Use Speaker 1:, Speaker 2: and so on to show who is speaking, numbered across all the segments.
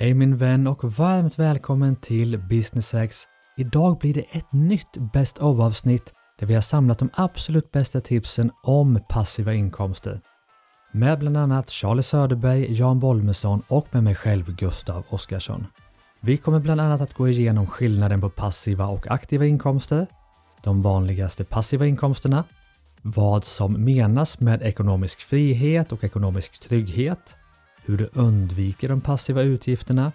Speaker 1: Hej min vän och varmt välkommen till Business Hacks. Idag blir det ett nytt Best of avsnitt där vi har samlat de absolut bästa tipsen om passiva inkomster. Med bland annat Charlie Söderberg, Jan Bolmesson och med mig själv Gustav Oskarsson. Vi kommer bland annat att gå igenom skillnaden på passiva och aktiva inkomster, de vanligaste passiva inkomsterna, vad som menas med ekonomisk frihet och ekonomisk trygghet, hur du undviker de passiva utgifterna,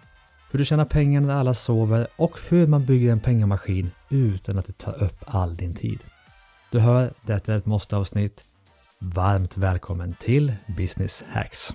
Speaker 1: hur du tjänar pengar när alla sover och hur man bygger en pengamaskin utan att det tar upp all din tid. Du hör, detta är ett måste-avsnitt. Varmt välkommen till Business Hacks.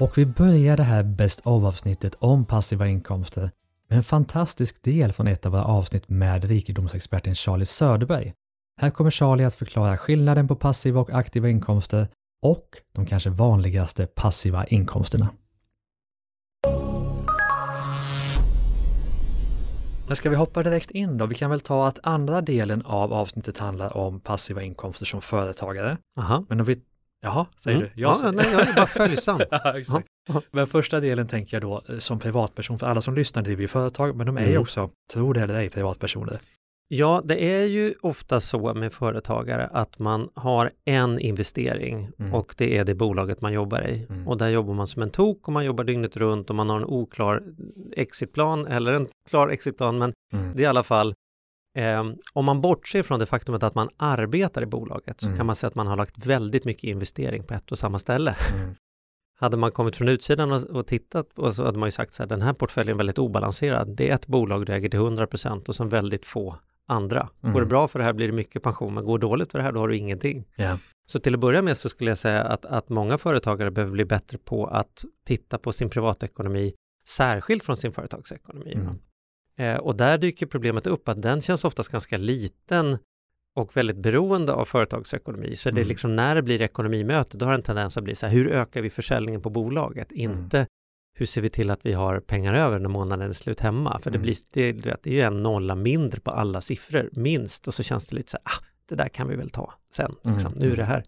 Speaker 1: Och vi börjar det här Best of avsnittet om passiva inkomster med en fantastisk del från ett av våra avsnitt med rikedomsexperten Charlie Söderberg. Här kommer Charlie att förklara skillnaden på passiva och aktiva inkomster och de kanske vanligaste passiva inkomsterna. Men ska vi hoppa direkt in då? Vi kan väl ta att andra delen av avsnittet handlar om passiva inkomster som företagare.
Speaker 2: Aha.
Speaker 1: Men om vi Jaha, säger
Speaker 2: Mm.
Speaker 1: du? Jag
Speaker 2: Ja, nej, jag är bara följsam.
Speaker 1: ja, exakt.
Speaker 2: Ja.
Speaker 1: Men första delen tänker jag då eh, som privatperson, för alla som lyssnar driver ju företag, men de är ju
Speaker 2: Mm.
Speaker 1: också, tro det eller ej, privatpersoner.
Speaker 2: Ja, det är ju ofta så med företagare att man har en investering
Speaker 1: Mm.
Speaker 2: och det är det bolaget man jobbar i.
Speaker 1: Mm.
Speaker 2: Och där jobbar man som en tok och man jobbar dygnet runt och man har en oklar exitplan eller en klar exitplan men
Speaker 1: Mm.
Speaker 2: det är i alla fall eh, om man bortser från det faktumet att man arbetar i bolaget så
Speaker 1: Mm.
Speaker 2: kan man säga att man har lagt väldigt mycket investering på ett och samma ställe.
Speaker 1: Mm.
Speaker 2: Hade man kommit från utsidan och, och tittat och så hade man ju sagt så här, den här portföljen är väldigt obalanserad. Det är ett bolag du äger till 100% och sen väldigt få andra.
Speaker 1: Mm.
Speaker 2: Går det bra för det här blir det mycket pension, men går det dåligt för det här då har du ingenting.
Speaker 1: Ja.
Speaker 2: Så till att börja med så skulle jag säga att, att många företagare behöver bli bättre på att titta på sin privatekonomi särskilt från sin företagsekonomi.
Speaker 1: Mm.
Speaker 2: Eh, och där dyker problemet upp att den känns oftast ganska liten och väldigt beroende av företagsekonomi. Så det är
Speaker 1: Mm.
Speaker 2: liksom när det blir ekonomimöte, då har en tendens att bli så här, hur ökar vi försäljningen på bolaget?
Speaker 1: Mm.
Speaker 2: Inte hur ser vi till att vi har pengar över när månaden är slut hemma? För det,
Speaker 1: Mm.
Speaker 2: blir, det, vet, det är ju en nolla mindre på alla siffror, minst. Och så känns det lite så här, ah, det där kan vi väl ta sen, liksom.
Speaker 1: Mm.
Speaker 2: nu är det här.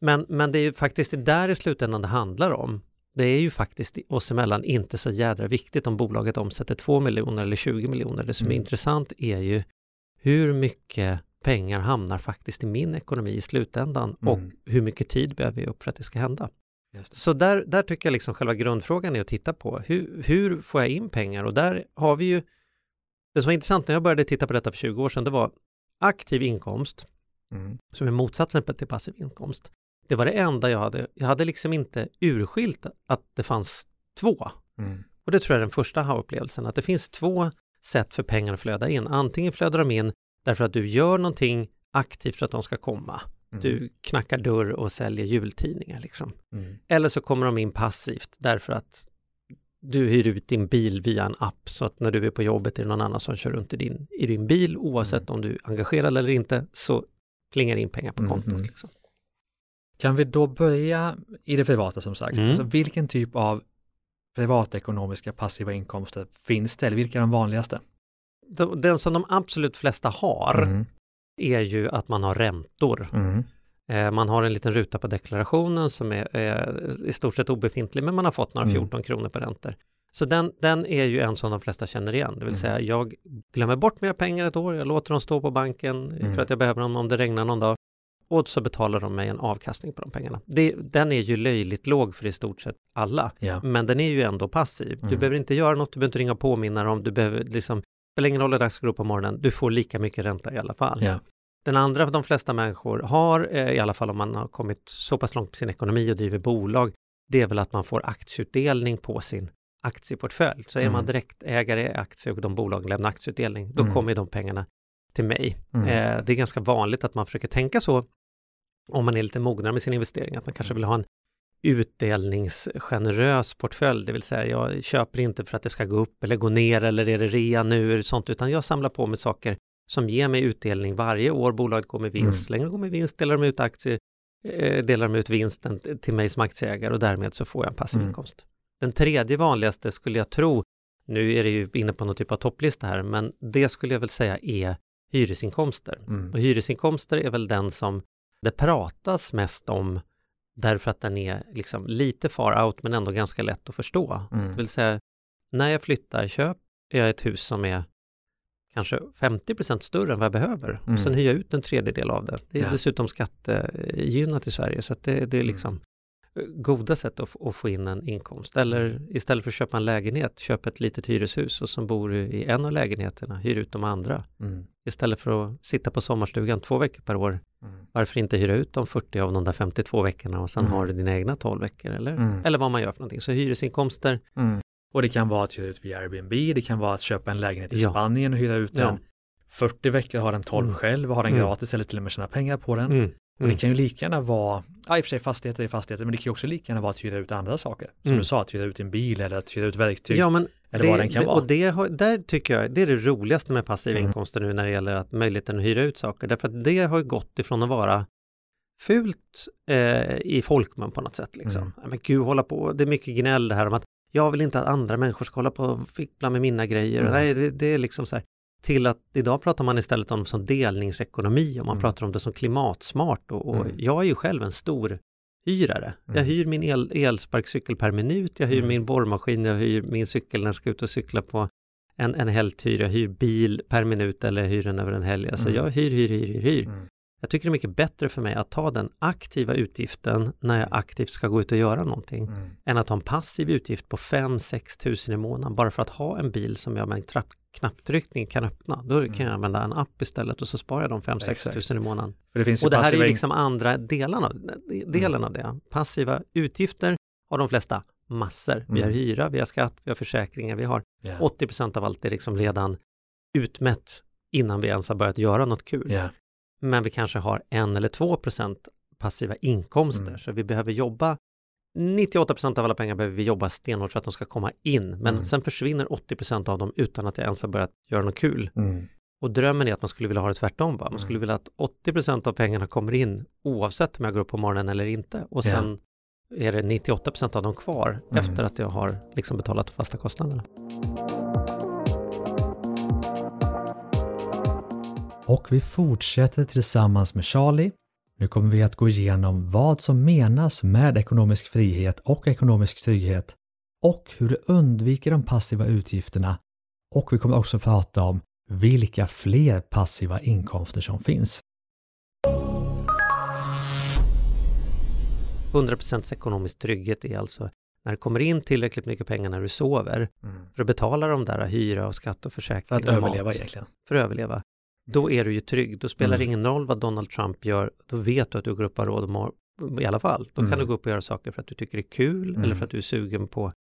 Speaker 2: Men, men det är ju faktiskt det där i slutändan det handlar om. Det är ju faktiskt oss emellan inte så jädra viktigt om bolaget omsätter 2 miljoner eller 20 miljoner. Det som är
Speaker 1: Mm.
Speaker 2: intressant är ju hur mycket pengar hamnar faktiskt i min ekonomi i slutändan och
Speaker 1: Mm.
Speaker 2: hur mycket tid behöver jag upp för att det ska hända.
Speaker 1: Det.
Speaker 2: Så där, där tycker jag liksom själva grundfrågan är att titta på hur, hur får jag in pengar och där har vi ju det som var intressant när jag började titta på detta för 20 år sedan det var aktiv inkomst
Speaker 1: Mm.
Speaker 2: som är motsatsen till passiv inkomst. Det var det enda jag hade. Jag hade liksom inte urskilt att det fanns två.
Speaker 1: Mm.
Speaker 2: Och det tror jag är den första aha-upplevelsen, att det finns två sätt för pengar att flöda in. Antingen flödar de in därför att du gör någonting aktivt för att de ska komma.
Speaker 1: Mm.
Speaker 2: Du knackar dörr och säljer jultidningar liksom.
Speaker 1: Mm.
Speaker 2: Eller så kommer de in passivt därför att du hyr ut din bil via en app så att när du är på jobbet är det någon annan som kör runt i din, i din bil oavsett om du är engagerad eller inte så klingar in pengar på
Speaker 1: Mm,
Speaker 2: kontot.
Speaker 1: mm.
Speaker 2: Liksom.
Speaker 1: Kan vi då börja i det privata som sagt?
Speaker 2: Mm.
Speaker 1: Alltså, vilken typ av privatekonomiska passiva inkomster finns det? Eller vilka är de vanligaste?
Speaker 2: De- Den som de absolut flesta har
Speaker 1: Mm.
Speaker 2: är ju att man har räntor.
Speaker 1: Mm.
Speaker 2: Eh, Man har en liten ruta på deklarationen som är eh, i stort sett obefintlig men man har fått några
Speaker 1: Mm.
Speaker 2: 14 kronor på räntor. Så den, den är ju en som de flesta känner igen, det vill
Speaker 1: Mm.
Speaker 2: säga jag glömmer bort mina pengar ett år, jag låter dem stå på banken
Speaker 1: Mm.
Speaker 2: för att jag behöver dem om det regnar någon dag och så betalar de mig en avkastning på de pengarna. Det, den är ju löjligt låg för i stort sett alla,
Speaker 1: Ja.
Speaker 2: men den är ju ändå passiv. Du
Speaker 1: Mm.
Speaker 2: behöver inte göra något, du behöver inte ringa och påminna dem, du behöver liksom, spelar ingen roll hur dags går på morgonen, du får lika mycket ränta i alla fall.
Speaker 1: Ja.
Speaker 2: Den andra de flesta människor har, eh, i alla fall om man har kommit så pass långt på sin ekonomi och driver bolag, det är väl att man får aktieutdelning på sin aktieportfölj. Så är
Speaker 1: Mm.
Speaker 2: man direktägare i aktier och de bolagen lämnar aktieutdelning, då
Speaker 1: Mm.
Speaker 2: kommer de pengarna till mig.
Speaker 1: Mm.
Speaker 2: Eh, det är ganska vanligt att man försöker tänka så om man är lite mognare med sin investering, att man kanske vill ha en utdelningsgenerös portfölj, det vill säga jag köper inte för att det ska gå upp eller gå ner eller är det rea nu eller sånt, utan jag samlar på mig saker som ger mig utdelning varje år. Bolaget går med vinst,
Speaker 1: Mm.
Speaker 2: det går med vinst delar de ut aktier, eh, delar de ut vinsten till mig som aktieägare och därmed så får jag en passiv
Speaker 1: Mm.
Speaker 2: inkomst. Den tredje vanligaste skulle jag tro nu är det ju inne på någon typ av topplista här, men det skulle jag väl säga är hyresinkomster.
Speaker 1: Mm.
Speaker 2: Och hyresinkomster är väl den som det pratas mest om därför att den är liksom lite far out men ändå ganska lätt att förstå.
Speaker 1: Mm.
Speaker 2: Det vill säga, när jag flyttar köper jag ett hus som är kanske 50% större än vad jag behöver.
Speaker 1: Mm.
Speaker 2: Och sen hyr jag ut en tredjedel av det. Det är
Speaker 1: Ja.
Speaker 2: dessutom skattegynnat i Sverige så det, det är
Speaker 1: Mm.
Speaker 2: Goda sätt att, att få in en inkomst. Eller
Speaker 1: Mm.
Speaker 2: istället för att köpa en lägenhet, köp ett litet hyreshus och som bor i en av lägenheterna, hyr ut de andra.
Speaker 1: Mm.
Speaker 2: Istället för att sitta på sommarstugan två veckor per år,
Speaker 1: Mm.
Speaker 2: varför inte hyra ut de 40 av de där 52 veckorna och sen
Speaker 1: Mm.
Speaker 2: har du dina egna 12 veckor eller,
Speaker 1: Mm.
Speaker 2: eller vad man gör för någonting. Så hyresinkomster,
Speaker 1: Mm. Och det kan vara att hyra ut via Airbnb, det kan vara att köpa en lägenhet i
Speaker 2: Ja.
Speaker 1: Spanien och hyra ut
Speaker 2: Ja.
Speaker 1: den 40 veckor, ha den 12
Speaker 2: Mm.
Speaker 1: själv och ha den gratis eller till och med tjäna pengar på den.
Speaker 2: Mm.
Speaker 1: Och det kan ju lika gärna vara, ja i och för sig fastigheter är fastigheter, men det kan ju också lika gärna vara att hyra ut andra saker. Som
Speaker 2: Mm.
Speaker 1: du sa, att hyra ut en bil eller att hyra ut verktyg.
Speaker 2: Ja, men
Speaker 1: eller
Speaker 2: det,
Speaker 1: vad den kan
Speaker 2: det,
Speaker 1: vara.
Speaker 2: Och det, har, där tycker jag, det är det roligaste med passiva
Speaker 1: Mm.
Speaker 2: inkomster nu när det gäller att möjligheten att hyra ut saker. Därför att det har ju gått ifrån att vara fult eh, i folkmun på något sätt. Liksom.
Speaker 1: Mm.
Speaker 2: Men gud, hålla på, det är mycket gnäll det här om att jag vill inte att andra människor ska hålla på och fippla med mina grejer.
Speaker 1: Mm.
Speaker 2: Nej, det, det är liksom så här. Till att idag pratar man istället om det som delningsekonomi och man
Speaker 1: Mm.
Speaker 2: pratar om det som klimatsmart. Och, och
Speaker 1: Mm.
Speaker 2: Jag är ju själv en stor hyrare. Jag
Speaker 1: Mm.
Speaker 2: hyr min el, elsparkcykel per minut, jag hyr
Speaker 1: Mm.
Speaker 2: min borrmaskin, jag hyr min cykel när jag ska ut och cykla på en, en helghyr, jag hyr bil per minut eller hyr den över en helg. Alltså
Speaker 1: Mm.
Speaker 2: jag hyr, hyr, hyr, hyr, hyr.
Speaker 1: Mm.
Speaker 2: Jag tycker det är mycket bättre för mig att ta den aktiva utgiften när jag aktivt ska gå ut och göra någonting
Speaker 1: Mm.
Speaker 2: än att ha en passiv utgift på 5-6 tusen i månaden bara för att ha en bil som jag med en trapp, knapptryckning kan öppna. Då kan jag använda en app istället och så sparar jag de 5-6
Speaker 1: Mm. Exakt.
Speaker 2: tusen i månaden.
Speaker 1: Det
Speaker 2: Och det här är liksom andra delen av, delen
Speaker 1: Mm.
Speaker 2: av det. Passiva utgifter har de flesta massor. Vi har
Speaker 1: Mm.
Speaker 2: hyra, vi har skatt, vi har försäkringar, vi har
Speaker 1: Ja.
Speaker 2: 80% av allt är liksom redan utmätt innan vi ens har börjat göra något kul.
Speaker 1: Ja.
Speaker 2: Men vi kanske har en eller 2% passiva inkomster.
Speaker 1: Mm.
Speaker 2: Så vi behöver jobba 98% av alla pengar behöver vi jobba stenhårt för att de ska komma in. Men
Speaker 1: Mm.
Speaker 2: sen försvinner 80% av dem utan att jag ens har börjat göra något kul.
Speaker 1: Mm.
Speaker 2: Och drömmen är att man skulle vilja ha det tvärtom. Va? Man skulle
Speaker 1: Mm.
Speaker 2: vilja att 80% av pengarna kommer in oavsett om jag går upp på morgonen eller inte. Och sen är det 98% av dem kvar
Speaker 1: Mm.
Speaker 2: efter att jag har liksom betalat de fasta kostnaderna.
Speaker 1: Och vi fortsätter tillsammans med Charlie. Nu kommer vi att gå igenom vad som menas med ekonomisk frihet och ekonomisk trygghet och hur du undviker de passiva utgifterna. Och vi kommer också prata om vilka fler passiva inkomster som finns.
Speaker 2: 100 ekonomisk trygghet är alltså när det kommer in tillräckligt mycket pengar när du sover för att betala de där hyra och skatt och
Speaker 1: För
Speaker 2: försäkring
Speaker 1: att
Speaker 2: och
Speaker 1: överleva
Speaker 2: mat,
Speaker 1: egentligen.
Speaker 2: För att överleva. Då är du ju trygg. Då spelar det
Speaker 1: Mm.
Speaker 2: ingen roll vad Donald Trump gör. Då vet du att du går upp och har råd mår, i alla fall. Då
Speaker 1: Mm.
Speaker 2: kan du gå upp och göra saker för att du tycker det är kul
Speaker 1: Mm.
Speaker 2: eller för att du är sugen på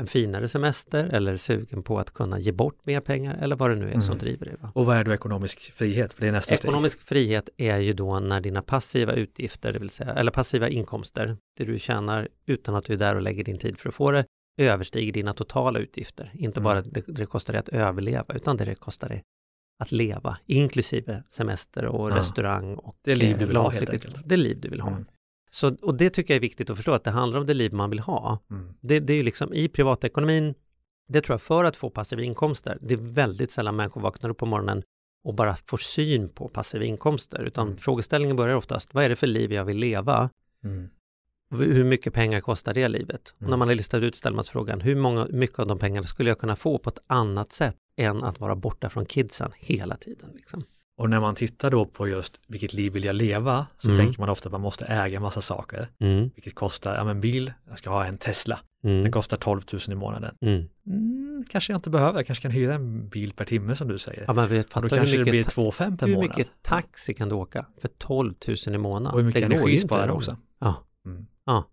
Speaker 2: en finare semester eller sugen på att kunna ge bort mer pengar eller vad det nu är som
Speaker 1: Mm.
Speaker 2: driver dig. Va?
Speaker 1: Och vad är då ekonomisk frihet? För det är nästa
Speaker 2: Ekonomisk frihet är ju då när dina passiva utgifter, det vill säga, eller passiva inkomster, det du tjänar utan att du är där och lägger din tid för att få det, överstiger dina totala utgifter. Inte
Speaker 1: Mm.
Speaker 2: bara det, det kostar dig att överleva, utan det det kostar dig att leva, inklusive semester och
Speaker 1: Ja.
Speaker 2: restaurang och
Speaker 1: Det liv du
Speaker 2: eh,
Speaker 1: vill ha, helt enkelt.
Speaker 2: Det liv du vill ha.
Speaker 1: Mm.
Speaker 2: Så, och det tycker jag är viktigt att förstå, att det handlar om det liv man vill ha.
Speaker 1: Mm.
Speaker 2: Det, det är ju liksom i privatekonomin, det tror jag för att få passiva inkomster, det är väldigt sällan människor vaknar upp på morgonen och bara får syn på passiva inkomster, utan
Speaker 1: Mm.
Speaker 2: frågeställningen börjar oftast, vad är det för liv jag vill leva?
Speaker 1: Mm.
Speaker 2: Hur mycket pengar kostar det livet? Och när
Speaker 1: Mm.
Speaker 2: man har listat ut ställer man sig frågan, hur många, mycket av de pengarna skulle jag kunna få på ett annat sätt än att vara borta från kidsen hela tiden? Liksom?
Speaker 1: Och när man tittar då på just vilket liv vill jag leva så
Speaker 2: Mm.
Speaker 1: tänker man ofta att man måste äga en massa saker.
Speaker 2: Mm.
Speaker 1: Vilket kostar, ja men bil, jag ska ha en Tesla.
Speaker 2: Mm.
Speaker 1: Den kostar 12 000 i månaden.
Speaker 2: Mm.
Speaker 1: Mm, kanske jag inte behöver, jag kanske kan hyra en bil per timme som du säger.
Speaker 2: Ja, men vet,
Speaker 1: då
Speaker 2: hur
Speaker 1: kanske det
Speaker 2: mycket,
Speaker 1: blir
Speaker 2: ta-
Speaker 1: 2 5 per
Speaker 2: hur
Speaker 1: månad.
Speaker 2: mycket taxi kan du åka för 12 000 i månaden?
Speaker 1: och hur mycket energi sparar
Speaker 2: en
Speaker 1: också.
Speaker 2: Ja. Ja,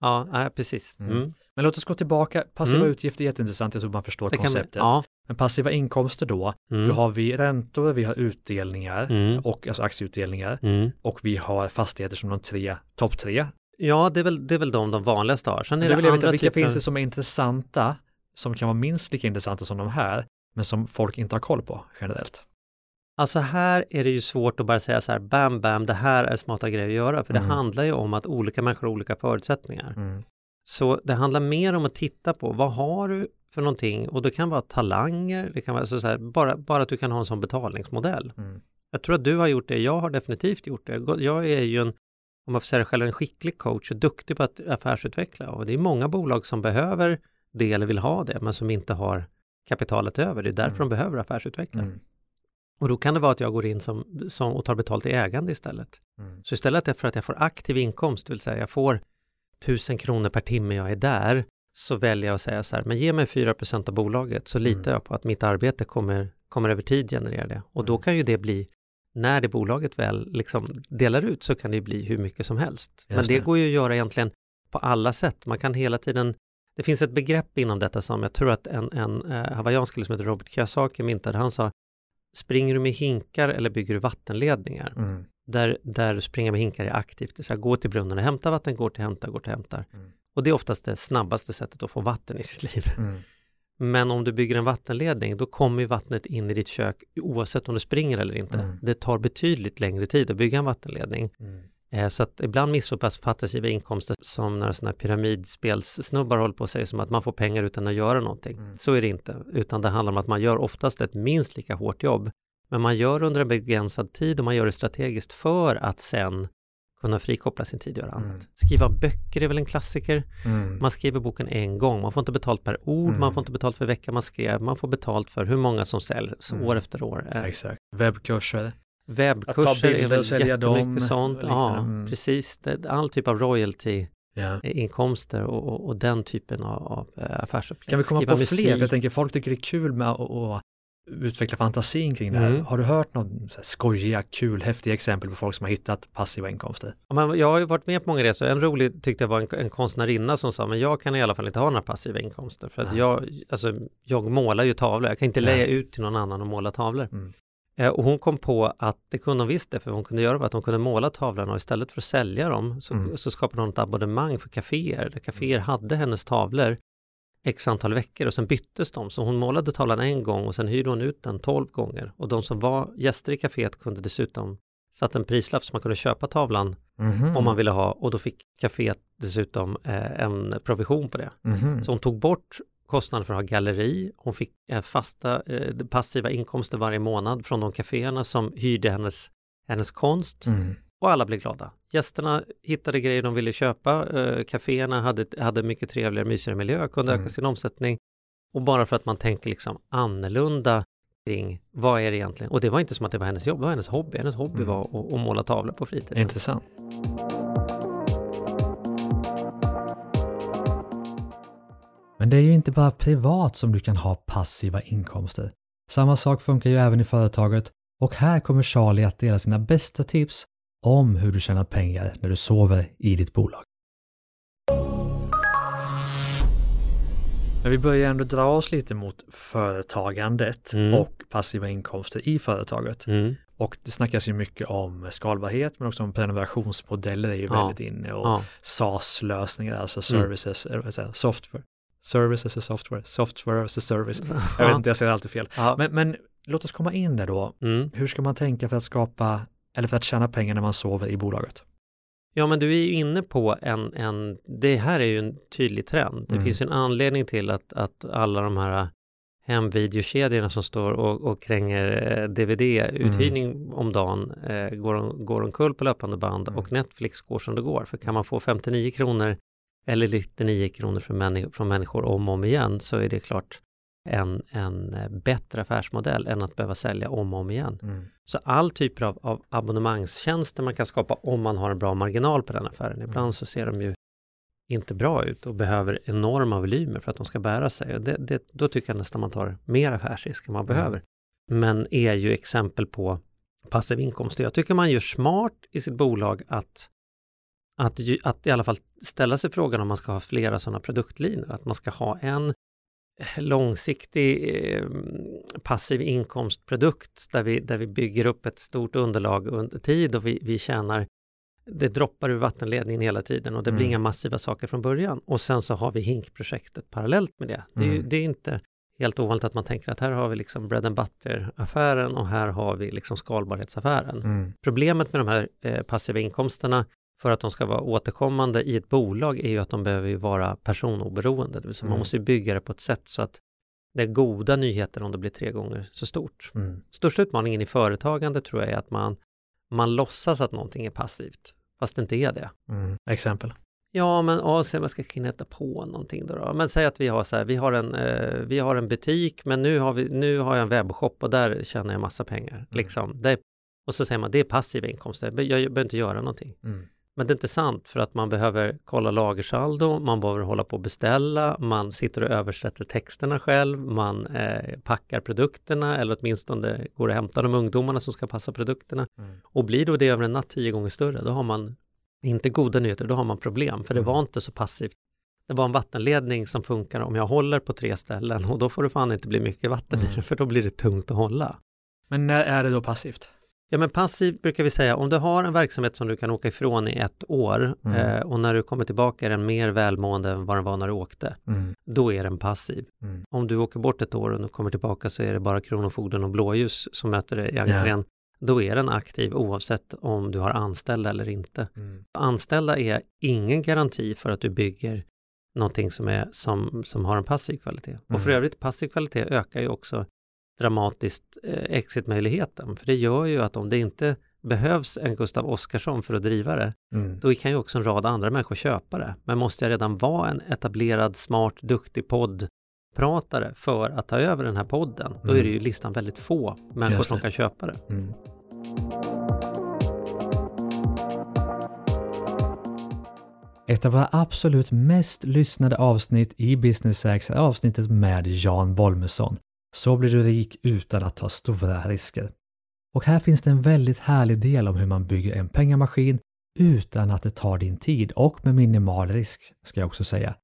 Speaker 2: ja precis.
Speaker 1: Mm.
Speaker 2: Mm.
Speaker 1: Men låt oss gå tillbaka. Passiva
Speaker 2: Mm.
Speaker 1: utgifter är jätteintressant, jag tror man förstår
Speaker 2: Det kan,
Speaker 1: konceptet.
Speaker 2: ja.
Speaker 1: Men passiva inkomster då,
Speaker 2: Mm.
Speaker 1: då har vi räntor, vi har utdelningar,
Speaker 2: Mm.
Speaker 1: och, alltså aktieutdelningar,
Speaker 2: Mm.
Speaker 1: och vi har fastigheter som de tre, topp tre.
Speaker 2: Ja, det är, väl, det är väl de de vanligaste har. Sen är
Speaker 1: Men
Speaker 2: det
Speaker 1: vill jag veta vilka
Speaker 2: typer
Speaker 1: finns det som är intressanta, som kan vara minst lika intressanta som de här, men som folk inte har koll på generellt.
Speaker 2: Alltså här är det ju svårt att bara säga så här, bam, bam, det här är smarta grejer att göra, för
Speaker 1: Mm.
Speaker 2: det handlar ju om att olika människor har olika förutsättningar.
Speaker 1: Mm.
Speaker 2: Så det handlar mer om att titta på, vad har du för någonting och det kan vara talanger, det kan vara så här, bara, bara att du kan ha en sån betalningsmodell.
Speaker 1: Mm.
Speaker 2: Jag tror att du har gjort det, jag har definitivt gjort det. Jag är ju en, om man får säga det själv, en skicklig coach och duktig på att affärsutveckla och det är många bolag som behöver det eller vill ha det men som inte har kapitalet över. Det är därför
Speaker 1: Mm.
Speaker 2: de behöver affärsutveckla.
Speaker 1: Mm.
Speaker 2: Och då kan det vara att jag går in som, som, och tar betalt i ägande istället.
Speaker 1: Mm.
Speaker 2: Så istället för att jag får aktiv inkomst, det vill säga jag får 1000 kronor per timme jag är där, så väljer jag att säga så här, men ge mig 4% av bolaget så litar
Speaker 1: Mm.
Speaker 2: jag på att mitt arbete kommer, kommer över tid generera det. Och då
Speaker 1: Mm.
Speaker 2: kan ju det bli, när det bolaget väl liksom delar ut så kan det bli hur mycket som helst. men
Speaker 1: Just
Speaker 2: det
Speaker 1: det.
Speaker 2: går ju att göra egentligen på alla sätt. Man kan hela tiden det finns ett begrepp inom detta som jag tror att en, en eh, hawaiiansk som heter Robert Kiyosaki myntade. Han sa, springer du med hinkar eller bygger du vattenledningar?
Speaker 1: Mm.
Speaker 2: där, där springa med hinkar är aktivt, det vill säga gå till brunnen och hämta vatten, går till hämta, går till hämtar.
Speaker 1: Mm.
Speaker 2: Och det är oftast det snabbaste sättet att få vatten i sitt liv.
Speaker 1: Mm.
Speaker 2: Men om du bygger en vattenledning, då kommer vattnet in i ditt kök oavsett om du springer eller inte.
Speaker 1: Mm.
Speaker 2: Det tar betydligt längre tid att bygga en vattenledning. Eh, Så att ibland missuppfattas giva inkomster som när sådana här pyramidspelssnubbar håller på och säger som att man får pengar utan att göra någonting.
Speaker 1: Mm.
Speaker 2: Så är det inte, utan det handlar om att man gör oftast ett minst lika hårt jobb. Men man gör under en begränsad tid och man gör det strategiskt för att sen kunna frikoppla sin tid och göra annat.
Speaker 1: Mm.
Speaker 2: Skriva böcker är väl en klassiker.
Speaker 1: Mm.
Speaker 2: Man skriver boken en gång, man får inte betalt per ord,
Speaker 1: Mm.
Speaker 2: man får inte betalt för vecka man skrev, man får betalt för hur många som säljs
Speaker 1: Mm.
Speaker 2: år efter år. Eh,
Speaker 1: Exakt. Webbkurser.
Speaker 2: Webbkurser är väl jättemycket sånt. Ja,
Speaker 1: Mm.
Speaker 2: precis. All typ av royalty
Speaker 1: Ja.
Speaker 2: inkomster och, och, och den typen av, av eh, affärsupplägg.
Speaker 1: Kan vi komma
Speaker 2: Skriva
Speaker 1: på
Speaker 2: musik.
Speaker 1: fler? För jag tänker folk tycker det är kul med att, att utveckla fantasin kring det här.
Speaker 2: Mm.
Speaker 1: Har du hört någon skojiga, kul, häftiga exempel på folk som har hittat passiva inkomster?
Speaker 2: Ja, men jag har ju varit med på många resor. En rolig tyckte jag var en, en konstnärinna som sa, men jag kan i alla fall inte ha några passiva inkomster. För att jag, alltså, jag målar ju tavlor, jag kan inte
Speaker 1: Ja.
Speaker 2: leja ut till någon annan och måla tavlor. Eh, och hon kom på att det kunde hon visst det, för hon kunde göra var att hon kunde måla tavlorna och istället för att sälja dem så,
Speaker 1: Mm.
Speaker 2: så skapade hon ett abonnemang för kaféer, där kaféer hade hennes tavlor x antal veckor och sen byttes de. Så hon målade tavlan en gång och sen hyrde hon ut den tolv gånger. Och de som var gäster i kaféet kunde dessutom satt en prislapp så man kunde köpa tavlan
Speaker 1: Mhm.
Speaker 2: om man ville ha och då fick kaféet dessutom eh, en provision på det.
Speaker 1: Mhm.
Speaker 2: Så hon tog bort kostnaden för att ha galleri, hon fick eh, fasta eh, passiva inkomster varje månad från de kaféerna som hyrde hennes, hennes konst
Speaker 1: Mm.
Speaker 2: och alla blev glada. Gästerna hittade grejer de ville köpa, eh, kaféerna hade, hade mycket trevligare, mysigare miljö, kunde
Speaker 1: Mm.
Speaker 2: öka sin omsättning och bara för att man tänker liksom annorlunda kring vad är det egentligen, och det var inte som att det var hennes jobb, det var hennes hobby, hennes hobby
Speaker 1: Mm.
Speaker 2: var att, att måla tavlor på fritiden.
Speaker 1: Intressant. Men det är ju inte bara privat som du kan ha passiva inkomster. Samma sak funkar ju även i företaget och här kommer Charlie att dela sina bästa tips om hur du tjänar pengar när du sover i ditt bolag. Men vi börjar ändå dra oss lite mot företagandet
Speaker 2: Mm.
Speaker 1: och passiva inkomster i företaget.
Speaker 2: Mm.
Speaker 1: Och det snackas ju mycket om skalbarhet men också om prenumerationsmodeller är ju
Speaker 2: Ja.
Speaker 1: väldigt inne och
Speaker 2: Ja.
Speaker 1: SaaS-lösningar, alltså
Speaker 2: Mm.
Speaker 1: services, jag, software. Service as a software, software as a service. Jag vet inte, jag säger alltid fel. Men, men låt oss komma in där då.
Speaker 2: Mm.
Speaker 1: Hur ska man tänka för att skapa, eller för att tjäna pengar när man sover i bolaget?
Speaker 2: Ja, men du är ju inne på en, en, det här är ju en tydlig trend. Det
Speaker 1: Mm.
Speaker 2: finns ju en anledning till att, att alla de här hemvideokedjorna som står och, och kränger eh, DVD-uthyrning om dagen eh, går, går omkull på löpande band
Speaker 1: Mm.
Speaker 2: och Netflix går som det går. För kan man få 59 kronor eller 99 kronor från, männi- från människor om och om igen så är det klart en, en eh, bättre affärsmodell än att behöva sälja om och om igen. Så all typer av, av abonnemangstjänster man kan skapa om man har en bra marginal på den affären. Ibland
Speaker 1: Mm.
Speaker 2: så ser de ju inte bra ut och behöver enorma volymer för att de ska bära sig. Det, det, då tycker jag nästan man tar mer affärsrisk än man
Speaker 1: Mm.
Speaker 2: behöver. Men är ju exempel på passiv inkomst. Jag tycker man gör smart i sitt bolag att, att, ju- att i alla fall ställa sig frågan om man ska ha flera sådana produktlinjer. Att man ska ha en långsiktig eh, passiv inkomstprodukt där vi, där vi bygger upp ett stort underlag under tid och vi, vi tjänar det droppar ur vattenledningen hela tiden och det blir
Speaker 1: Mm.
Speaker 2: inga massiva saker från början. Och sen så har vi hinkprojektet parallellt med det. Det är, ju,
Speaker 1: Mm.
Speaker 2: det är inte helt ovanligt att man tänker att här har vi liksom bread and butter-affären och här har vi liksom skalbarhetsaffären.
Speaker 1: Mm.
Speaker 2: Problemet med de här eh, passiva inkomsterna för att de ska vara återkommande i ett bolag är ju att de behöver ju vara personoberoende. Det vill säga
Speaker 1: Mm.
Speaker 2: man måste ju bygga det på ett sätt så att det är goda nyheter om det blir tre gånger så stort.
Speaker 1: Mm.
Speaker 2: Största utmaningen i företagande tror jag är att man, man låtsas att någonting är passivt, fast det inte är det.
Speaker 1: Mm. Exempel.
Speaker 2: Ja, men ja, säg man ska knäta på någonting då, då. Men säg att vi har så här, vi har en, eh, vi har en butik, men nu har, vi, nu har jag en webbshop och där tjänar jag massa pengar. Liksom. Det och så säger man, det är passiva inkomster, jag behöver inte göra någonting.
Speaker 1: Mm.
Speaker 2: Men det är inte sant för att man behöver kolla lagersaldo, man behöver hålla på och beställa, man sitter och översätter texterna själv, man eh, packar produkterna eller åtminstone går och hämtar de ungdomarna som ska passa produkterna.
Speaker 1: Mm.
Speaker 2: Och blir då det över en natt tio gånger större, då har man inte goda nyheter, då har man problem, för det
Speaker 1: Mm.
Speaker 2: var inte så passivt. Det var en vattenledning som funkar om jag håller på tre ställen och då får det fan inte bli mycket vatten i
Speaker 1: Mm.
Speaker 2: det, för då blir det tungt att hålla.
Speaker 1: Men när är det då passivt?
Speaker 2: Ja men passiv brukar vi säga, om du har en verksamhet som du kan åka ifrån i ett år
Speaker 1: Mm.
Speaker 2: eh, och när du kommer tillbaka är den mer välmående än vad den var när du åkte,
Speaker 1: Mm.
Speaker 2: då är den passiv.
Speaker 1: Mm.
Speaker 2: Om du åker bort ett år och du kommer tillbaka så är det bara Kronofogden och blåljus som möter dig i entrén. Då är den aktiv oavsett om du har anställda eller inte.
Speaker 1: Mm.
Speaker 2: Anställda är ingen garanti för att du bygger någonting som, är, som, som har en passiv kvalitet. Och för
Speaker 1: Mm.
Speaker 2: övrigt, passiv kvalitet ökar ju också dramatiskt eh, exitmöjligheten. För det gör ju att om det inte behövs en Gustav Oscarsson för att driva det,
Speaker 1: Mm.
Speaker 2: då kan ju också en rad andra människor köpa det. Men måste jag redan vara en etablerad, smart, duktig poddpratare för att ta över den här podden, då är det ju listan väldigt få människor
Speaker 1: Mm.
Speaker 2: Som kan köpa det.
Speaker 1: Mm. Ett av våra absolut mest lyssnade avsnitt i Business Hacks är avsnittet med Jan Bolmesson. Så blir du rik utan att ta stora risker. Och här finns det en väldigt härlig del om hur man bygger en pengamaskin utan att det tar din tid och med minimal risk, ska jag också säga.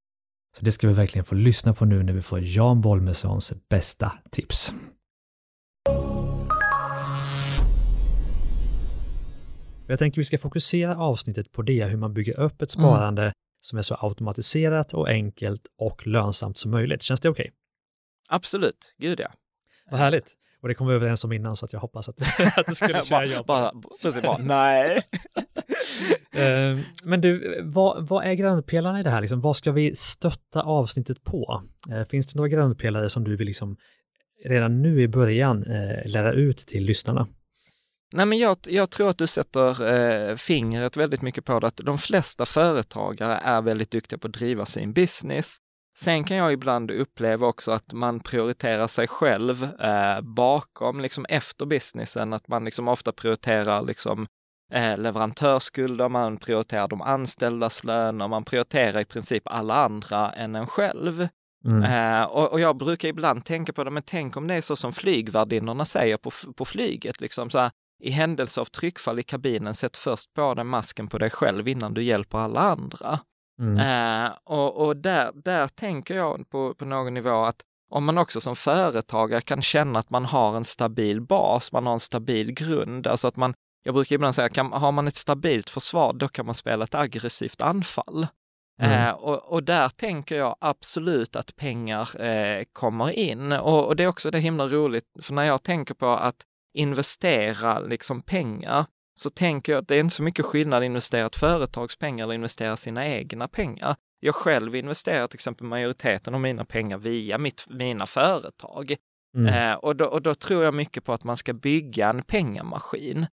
Speaker 1: Så det ska vi verkligen få lyssna på nu när vi får Jan Bolmessons bästa tips. Jag tänker vi ska fokusera avsnittet på det, hur man bygger upp ett sparande som är så automatiserat och enkelt och lönsamt som möjligt. Känns det okej?
Speaker 3: Absolut, gud ja.
Speaker 1: Vad härligt. Och det kom vi överens om innan så att jag hoppas att, att du skulle säga ja.
Speaker 3: bara, precis, bara, nej.
Speaker 1: Eh, Men du, vad, vad är grundpelarna i det här? Liksom, vad ska vi stötta avsnittet på? Eh, Finns det några grundpelare som du vill liksom redan nu i början eh, lära ut till lyssnarna?
Speaker 3: Nej, men jag, jag tror att du sätter eh, fingret väldigt mycket på det, att de flesta företagare är väldigt duktiga på att driva sin business. Sen kan jag ibland uppleva också att man prioriterar sig själv eh, bakom, liksom efter businessen, att man liksom ofta prioriterar liksom eh, leverantörsskulder, man prioriterar de anställdas löner, man prioriterar i princip alla andra än en själv. Eh, och, och jag brukar ibland tänka på det, men tänk om det är så som flygvärdinnorna säger på, på flyget, liksom så här, i händelse av tryckfall i kabinen, sätt först på den masken på dig själv innan du hjälper alla andra.
Speaker 1: Mm.
Speaker 3: Eh, och och där, där tänker jag på, på någon nivå att om man också som företagare kan känna att man har en stabil bas, man har en stabil grund, alltså att man, jag brukar ibland säga, kan, har man ett stabilt försvar, då kan man spela ett aggressivt anfall.
Speaker 1: Mm.
Speaker 3: Eh, och, och där tänker jag absolut att pengar eh, kommer in. Och, och det är också det himla roligt, för när jag tänker på att investera liksom pengar, så tänker jag att det är inte så mycket skillnad att investera ett företags pengar eller investera sina egna pengar. Jag själv investerar till exempel majoriteten av mina pengar via mitt, mina företag.
Speaker 1: Mm.
Speaker 3: Eh, och, då, och då tror jag mycket på att man ska bygga en pengamaskin.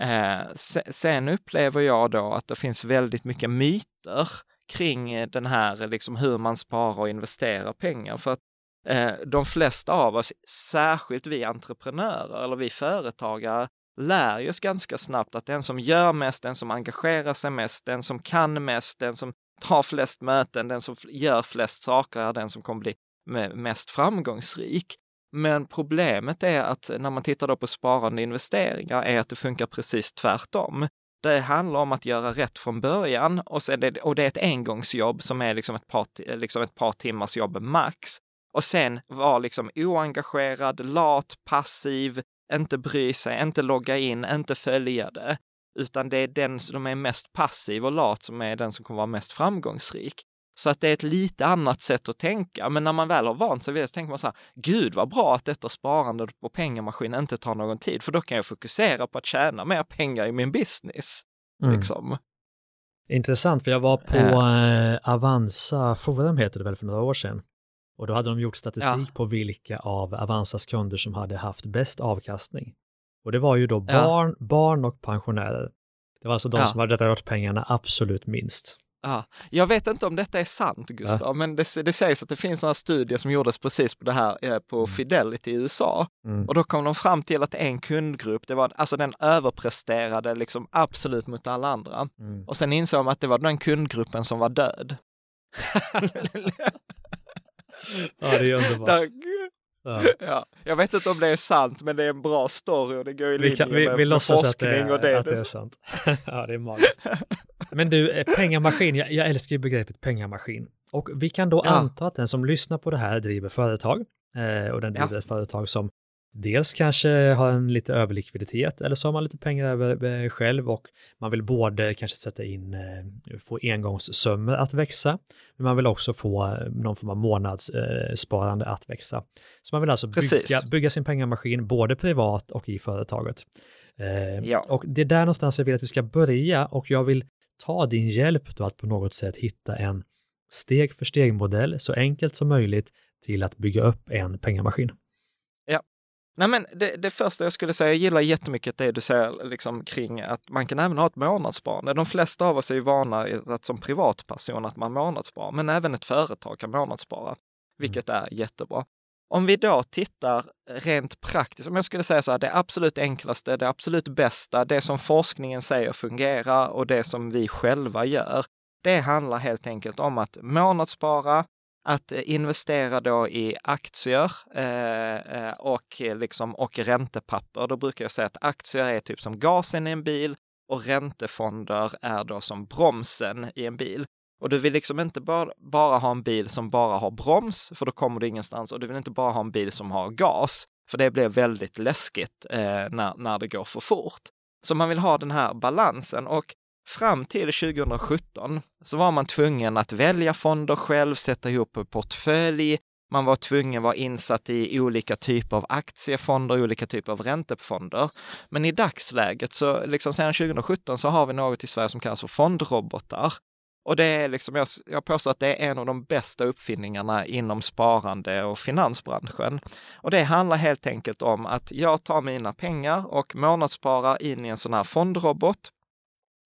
Speaker 3: Eh, se, sen upplever jag då att det finns väldigt mycket myter kring den här, liksom hur man sparar och investerar pengar. För att eh, de flesta av oss, särskilt vi entreprenörer eller vi företagare, lär ju oss ganska snabbt att den som gör mest, den som engagerar sig mest, den som kan mest, den som tar flest möten, den som gör flest saker är den som kommer bli mest framgångsrik. Men problemet är att när man tittar då på sparande investeringar är att det funkar precis tvärtom. Det handlar om att göra rätt från början och, sen det, och det är ett engångsjobb som är liksom ett par, liksom ett par timmars jobb max. Och sen vara liksom oengagerad, lat, passiv, inte bry sig, inte logga in, inte följa det. Utan det är den som är mest passiv och lat som är den som kommer vara mest framgångsrik. Så att det är ett lite annat sätt att tänka. Men när man väl har vant sig vid det så tänker man så här, gud vad bra att detta sparande på pengamaskinen inte tar någon tid, för då kan jag fokusera på att tjäna mer pengar i min business.
Speaker 1: Mm.
Speaker 3: Liksom.
Speaker 1: Intressant, för jag var på eh, Avanza Forum heter det väl för några år sedan. Och då hade de gjort statistik
Speaker 3: Ja.
Speaker 1: på vilka av Avanzas kunder som hade haft bäst avkastning. Och det var ju då
Speaker 3: Ja.
Speaker 1: barn, barn och pensionärer. Det var alltså de
Speaker 3: Ja.
Speaker 1: som hade rört pengarna absolut minst.
Speaker 3: Ja, jag vet inte om detta är sant Gustav, men det, det sägs att det finns några studier som gjordes precis på det här eh, på Fidelity i USA.
Speaker 1: Mm.
Speaker 3: Och då kom de fram till att en kundgrupp, det var alltså den överpresterade liksom absolut mot alla andra.
Speaker 1: Mm.
Speaker 3: Och sen insåg de att det var den kundgruppen som var död.
Speaker 1: Ja, det är underbart. Ja.
Speaker 3: ja, jag vet inte om det är sant, men det är en bra story och det går i linje
Speaker 1: Vi, kan, vi,
Speaker 3: med,
Speaker 1: vi
Speaker 3: med
Speaker 1: att det,
Speaker 3: forskning
Speaker 1: är,
Speaker 3: och det.
Speaker 1: att det är sant. ja, det är magiskt. Men du, eh, pengamaskin, jag, jag älskar ju begreppet pengamaskin. Och vi kan då
Speaker 3: Ja.
Speaker 1: anta att den som lyssnar på det här driver företag. Eh, och den
Speaker 3: Ja.
Speaker 1: driver ett företag som dels kanske har en lite överlikviditet eller så har man lite pengar över eh, själv och man vill både kanske sätta in, eh, få engångssummor att växa, men man vill också få eh, någon form av månadssparande sparande att växa. Så man vill alltså bygga, bygga sin pengamaskin både privat och i företaget.
Speaker 3: Ja.
Speaker 1: Och det är där någonstans jag vill att vi ska börja och jag vill ta din hjälp då att på något sätt hitta en steg för steg modell så enkelt som möjligt till att bygga upp en pengamaskin.
Speaker 3: Nej men det, det första jag skulle säga, jag gillar jättemycket det du säger liksom kring att man kan även ha ett månadssparande. De flesta av oss är ju vana att som privatperson att man månadssparar, men även ett företag kan månadsspara, vilket är jättebra. Om vi då tittar rent praktiskt, om jag skulle säga så här, det absolut enklaste, det absolut bästa, det som forskningen säger fungerar och det som vi själva gör, det handlar helt enkelt om att månadsspara, att eh, investera då i aktier eh, eh och, eh, liksom, och räntepapper. Då brukar jag säga att aktier är typ som gasen i en bil och räntefonder är då som bromsen i en bil. Och du vill liksom inte bara, bara ha en bil som bara har broms, för då kommer du ingenstans. Och du vill inte bara ha en bil som har gas, för det blir väldigt läskigt eh, när, när det går för fort. Så man vill ha den här balansen och fram till 2017 så var man tvungen att välja fonder själv, sätta ihop en portfölj. Man var tvungen att vara insatt i olika typer av aktiefonder, olika typer av räntefonder. Men i dagsläget, så liksom sedan 2017, så har vi något i Sverige som kallas för fondrobotar. Och det är liksom, jag, jag påstår att det är en av de bästa uppfinningarna inom sparande och finansbranschen. Och det handlar helt enkelt om att jag tar mina pengar och månadssparar in i en sån här fondrobot.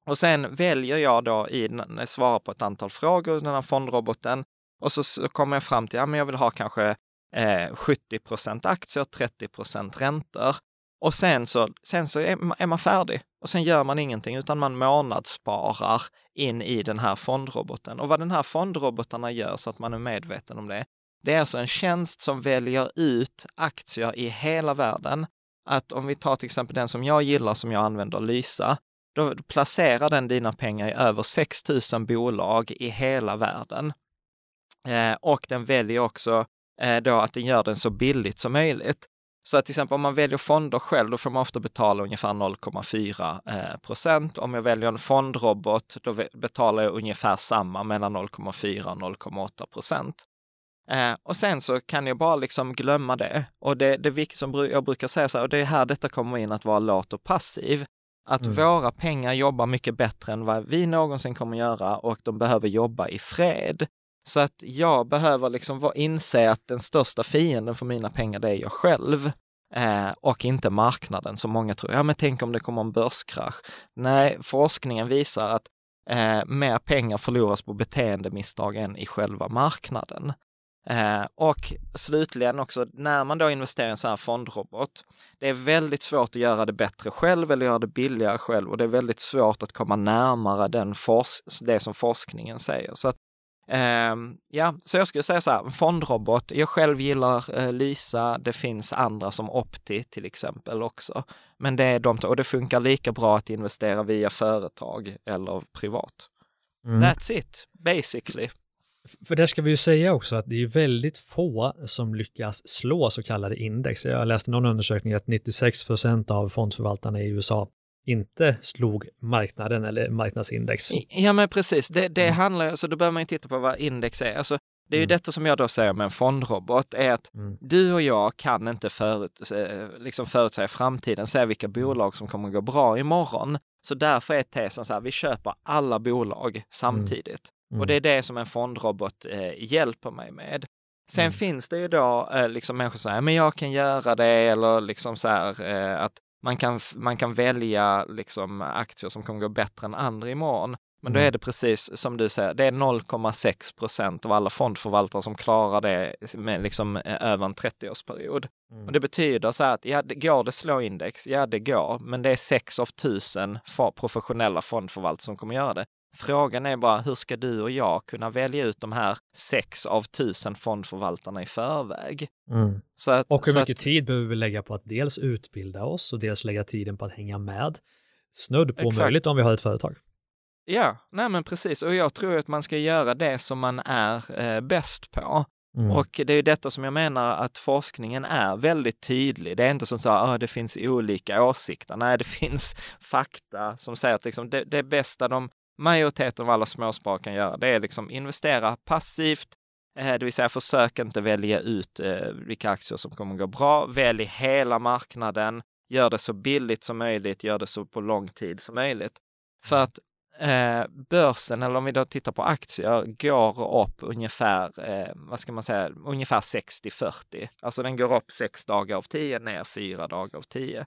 Speaker 3: Och sen väljer jag då i, svara på ett antal frågor i den här fondroboten och så, så kommer jag fram till, ja men jag vill ha kanske eh, 70 procent aktier, 30 procent räntor. Och sen så, sen så är, är man färdig och sen gör man ingenting utan man månadssparar in i den här fondroboten. Och vad den här fondrobotarna gör så att man är medveten om det, det är alltså en tjänst som väljer ut aktier i hela världen. Att om vi tar till exempel den som jag gillar som jag använder, Lysa, då placerar den dina pengar i över 6 000 bolag i hela världen. Eh, och den väljer också eh, då att den gör den så billigt som möjligt. Så att till exempel om man väljer fonder själv, då får man ofta betala ungefär 0,4 eh, procent. Om jag väljer en fondrobot, då betalar jag ungefär samma, mellan 0,4 och 0,8 procent. Eh, och sen så kan jag bara liksom glömma det. Och det, det som jag brukar säga så här, och det är här detta kommer in att vara lat och passiv. Att
Speaker 1: Mm.
Speaker 3: våra pengar jobbar mycket bättre än vad vi någonsin kommer göra och de behöver jobba i fred. Så att jag behöver liksom inse att den största fienden för mina pengar, det är jag själv. Eh, och inte marknaden som många tror. Ja, men tänk om det kommer en börskrasch. Nej, forskningen visar att eh, mer pengar förloras på beteendemisstag än i själva marknaden. Eh, och slutligen också, när man då investerar i en sån här fondrobot, det är väldigt svårt att göra det bättre själv eller göra det billigare själv och det är väldigt svårt att komma närmare den fors- det som forskningen säger. Så att, ehm, ja, så jag skulle säga så här, fondrobot, jag själv gillar eh, Lysa, det finns andra som Opti till exempel också. Men det är de, och det funkar lika bra att investera via företag eller privat.
Speaker 1: Mm.
Speaker 3: That's it, basically.
Speaker 1: För där ska vi ju säga också att det är väldigt få som lyckas slå så kallade index. Jag läste någon undersökning att 96 procent av fondförvaltarna i USA inte slog marknaden eller marknadsindex.
Speaker 3: Ja men precis, det, det
Speaker 1: Mm.
Speaker 3: handlar alltså då behöver man ju titta på vad index är. Alltså, det är ju
Speaker 1: Mm.
Speaker 3: detta som jag då säger med en fondrobot, är att
Speaker 1: Mm.
Speaker 3: du och jag kan inte förut, eh, liksom förutsäga framtiden, säga vilka bolag som kommer att gå bra imorgon. Så därför är tesen så här, vi köper alla bolag samtidigt. Mm. Och det är det som en fondrobot eh, hjälper mig med. Sen mm. finns det ju då eh, liksom människor som säger, men jag kan göra det eller liksom så här eh, att man kan, man kan välja liksom aktier som kommer gå bättre än andra imorgon. Men då mm. är det precis som du säger, det är 0,6 procent av alla fondförvaltare som klarar det med liksom eh, över en 30-årsperiod. Mm. Och det betyder så här att, ja, det går det slå index? Ja, det går, men det är 6 av 1000 professionella fondförvaltare som kommer göra det. Frågan är bara, hur ska du och jag kunna välja ut de här 6 av 1000 fondförvaltarna i förväg?
Speaker 1: Mm. Att, och hur mycket att, tid behöver vi lägga på att dels utbilda oss och dels lägga tiden på att hänga med? Snudd på exakt. möjligt om vi har ett företag.
Speaker 3: Ja, nej men precis. Och jag tror att man ska göra det som man är eh, bäst på. Mm. Och det är detta som jag menar att forskningen är väldigt tydlig. Det är inte som så att oh, det finns olika åsikter. Nej, det finns fakta som säger att liksom det, det bästa de majoriteten av alla småsparare kan göra, det är liksom investera passivt, eh, det vill säga försök inte välja ut eh, vilka aktier som kommer gå bra. Välj hela marknaden, gör det så billigt som möjligt, gör det så på lång tid som möjligt. För att eh, börsen, eller om vi då tittar på aktier, går upp ungefär, eh, vad ska man säga, ungefär 60-40. Alltså den går upp sex dagar av tio, ner fyra dagar av tio.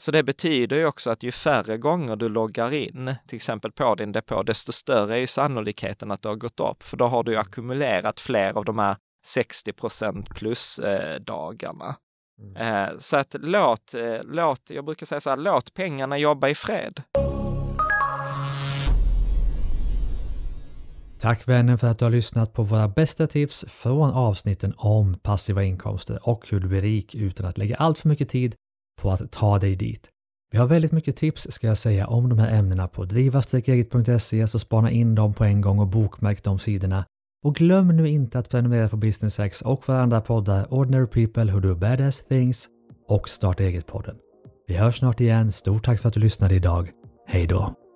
Speaker 3: Så det betyder ju också att ju färre gånger du loggar in, till exempel på din depå, desto större är sannolikheten att det har gått upp, för då har du ackumulerat fler av de här 60% plus eh, dagarna. Mm. Eh, så att låt, eh, låt, jag brukar säga så här, låt pengarna jobba i fred.
Speaker 1: Tack vännen för att du har lyssnat på våra bästa tips från avsnitten om passiva inkomster och hur du blir rik utan att lägga allt för mycket tid på att ta dig dit. Vi har väldigt mycket tips ska jag säga om de här ämnena på driva-eget.se så spana in dem på en gång och bokmärk de sidorna. Och glöm nu inte att prenumerera på Business X och våra andra poddar Ordinary People Who Do Badass Things och Starta Eget-podden. Vi hörs snart igen. Stort tack för att du lyssnade idag. Hej då!